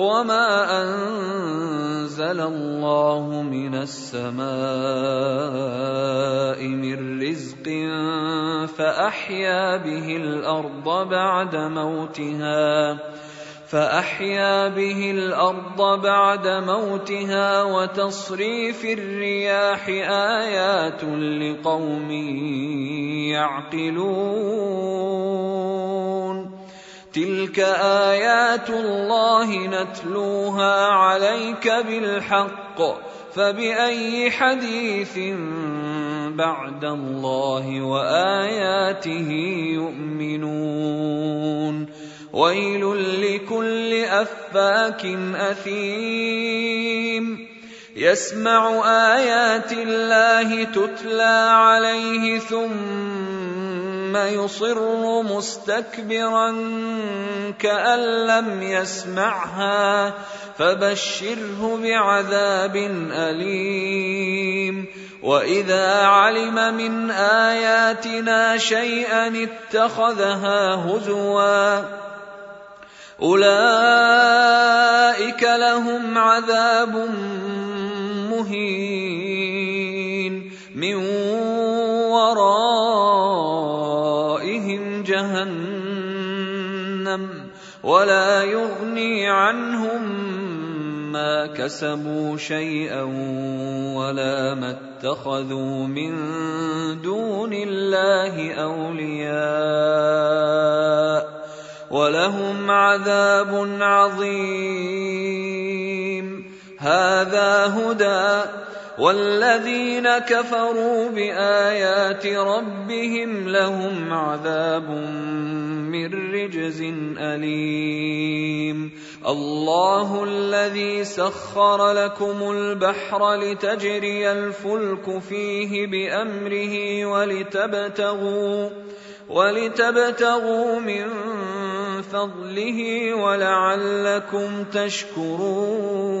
وما انزل الله من السماء من رزق فاحيا به الأرض بعد موتها فاحيا به الأرض بعد موتها وتصريف الرياح ايات لقوم يعقلون تلك ايات الله نتلوها عليك بالحق فباي حديث بعد الله واياته يؤمنون ويل لكل افاك اثيم يسمع ايات الله تتلى عليه ثم يصر مستكبرا كأن لم يسمعها فبشره بعذاب أليم. وإذا علم من آياتنا شيئا اتخذها هزوا أولئك لهم عذاب مهين. من ورائهم ولا يغني عنهم ما كسبوا شيئا ولا ما اتخذوا من دون الله أولياء ولهم عذاب عظيم. هذا هدى والذين كفروا بآيات ربهم لهم عذاب من رجز أليم. الله الذي سخر لكم البحر لتجري الفلك فيه بأمره ولتبتغوا ولتبتغوا من فضله ولعلكم تشكرون.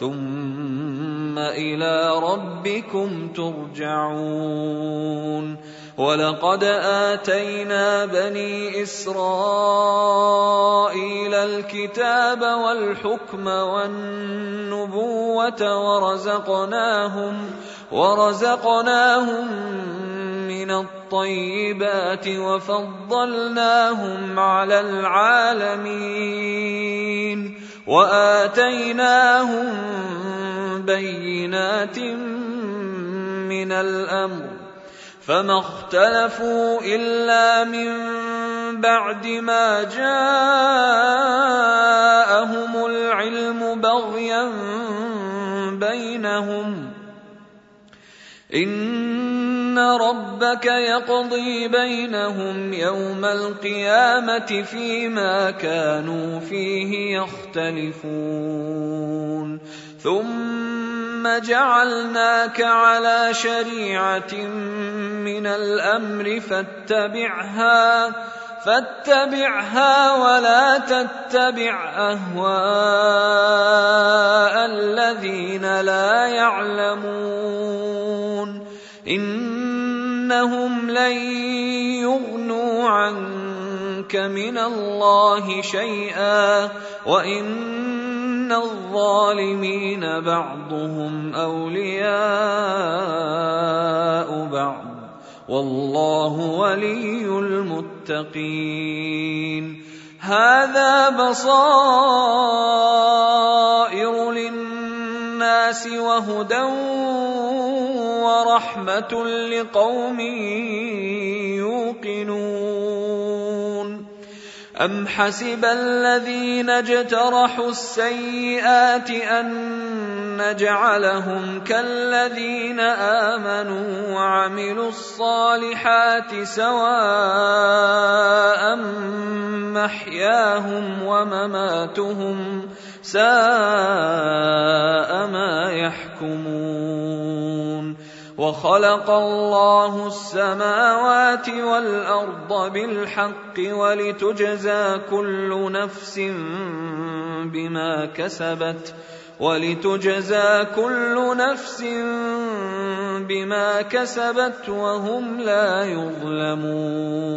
ثم إلى ربكم ترجعون. ولقد آتينا بني إسرائيل الكتاب والحكم والنبوة ورزقناهم ورزقناهم من الطيبات وفضلناهم على العالمين. وآتيناهم بينات من الأمر فما اختلفوا إلا من بعد ما جاءهم العلم بغيا بينهم ان ربك يقضي بينهم يوم القيامه فيما كانوا فيه يختلفون ثم جعلناك على شريعه من الامر فاتبعها فاتبعها ولا تتبع اهواء الذين لا يعلمون إنهم لن يغنوا عنك من الله شيئا وإن الظالمين بعضهم أولياء بعض. والله ولي المتقين. هذا بصائر للناس وهدى ورحمه لقوم يوقنون ام حسب الذين اجترحوا السيئات ان نجعلهم كالذين امنوا وعملوا الصالحات سواء محياهم ومماتهم ساء ما يحكمون وخلق الله السماوات والأرض بالحق ولتجزى كل نفس بما كسبت ولتجزى كل نفس بما كسبت وهم لا يظلمون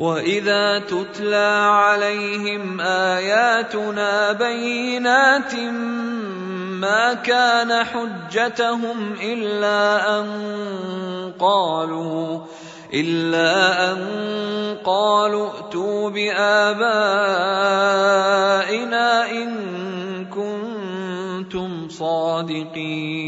واذا تتلى عليهم اياتنا بينات ما كان حجتهم إلا أن قالوا إلا أن قالوا ائتوا بآبائنا إن كنتم صادقين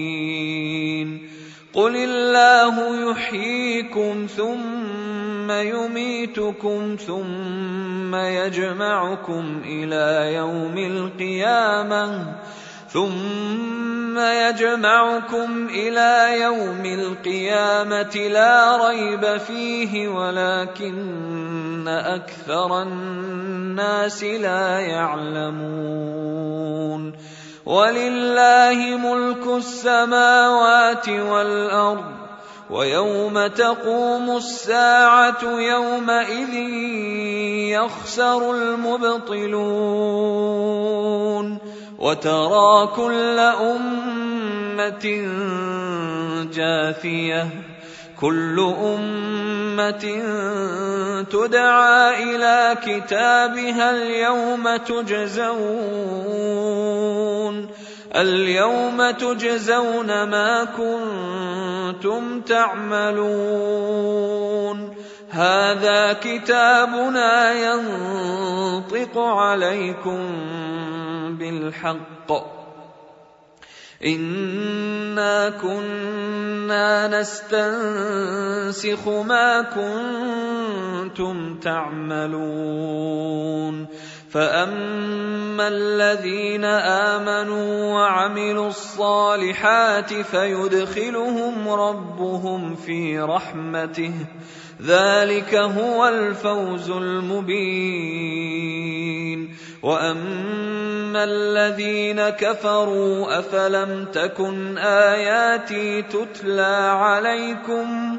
قل الله يحييكم ثم يميتكم ثم يجمعكم إلى يوم القيامة ثم يجمعكم إلى يوم القيامه لا ريب فيه ولكن أكثر الناس لا يعلمون ولله ملك السماوات والأرض ويوم تقوم الساعة يومئذ يخسر المبطلون وترى كل أمة جاثية. كل أمة تدعى إلى كتابها اليوم تجزون اليوم تجزون ما كنتم تعملون. هذا كتابنا ينطق عليكم بالحق. انا كنا نستنسخ ما كنتم تعملون فاما الذين امنوا وعملوا الصالحات فيدخلهم ربهم في رحمته ذلك هو الفوز المبين واما الذين كفروا افلم تكن اياتي تتلى عليكم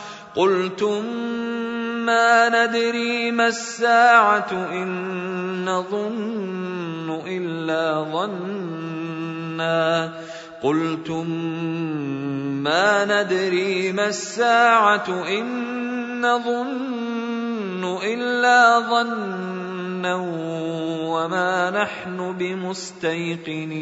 قلتم ما ندري ما الساعة إن نظن إلا ظنا. قلتم ما ندري ما الساعة إن نظن إلا ظنا وما نحن بمستيقنين.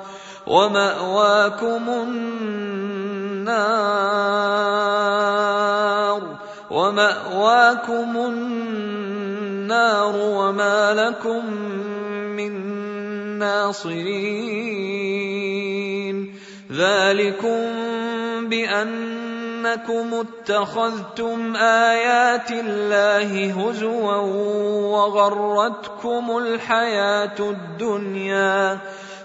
ومأواكم النار ومأواكم النار وما لكم من ناصرين. ذلكم بأنكم اتخذتم آيات الله هزوا وغرتكم الحياة الدنيا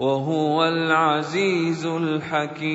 وهو العزيز الحكيم.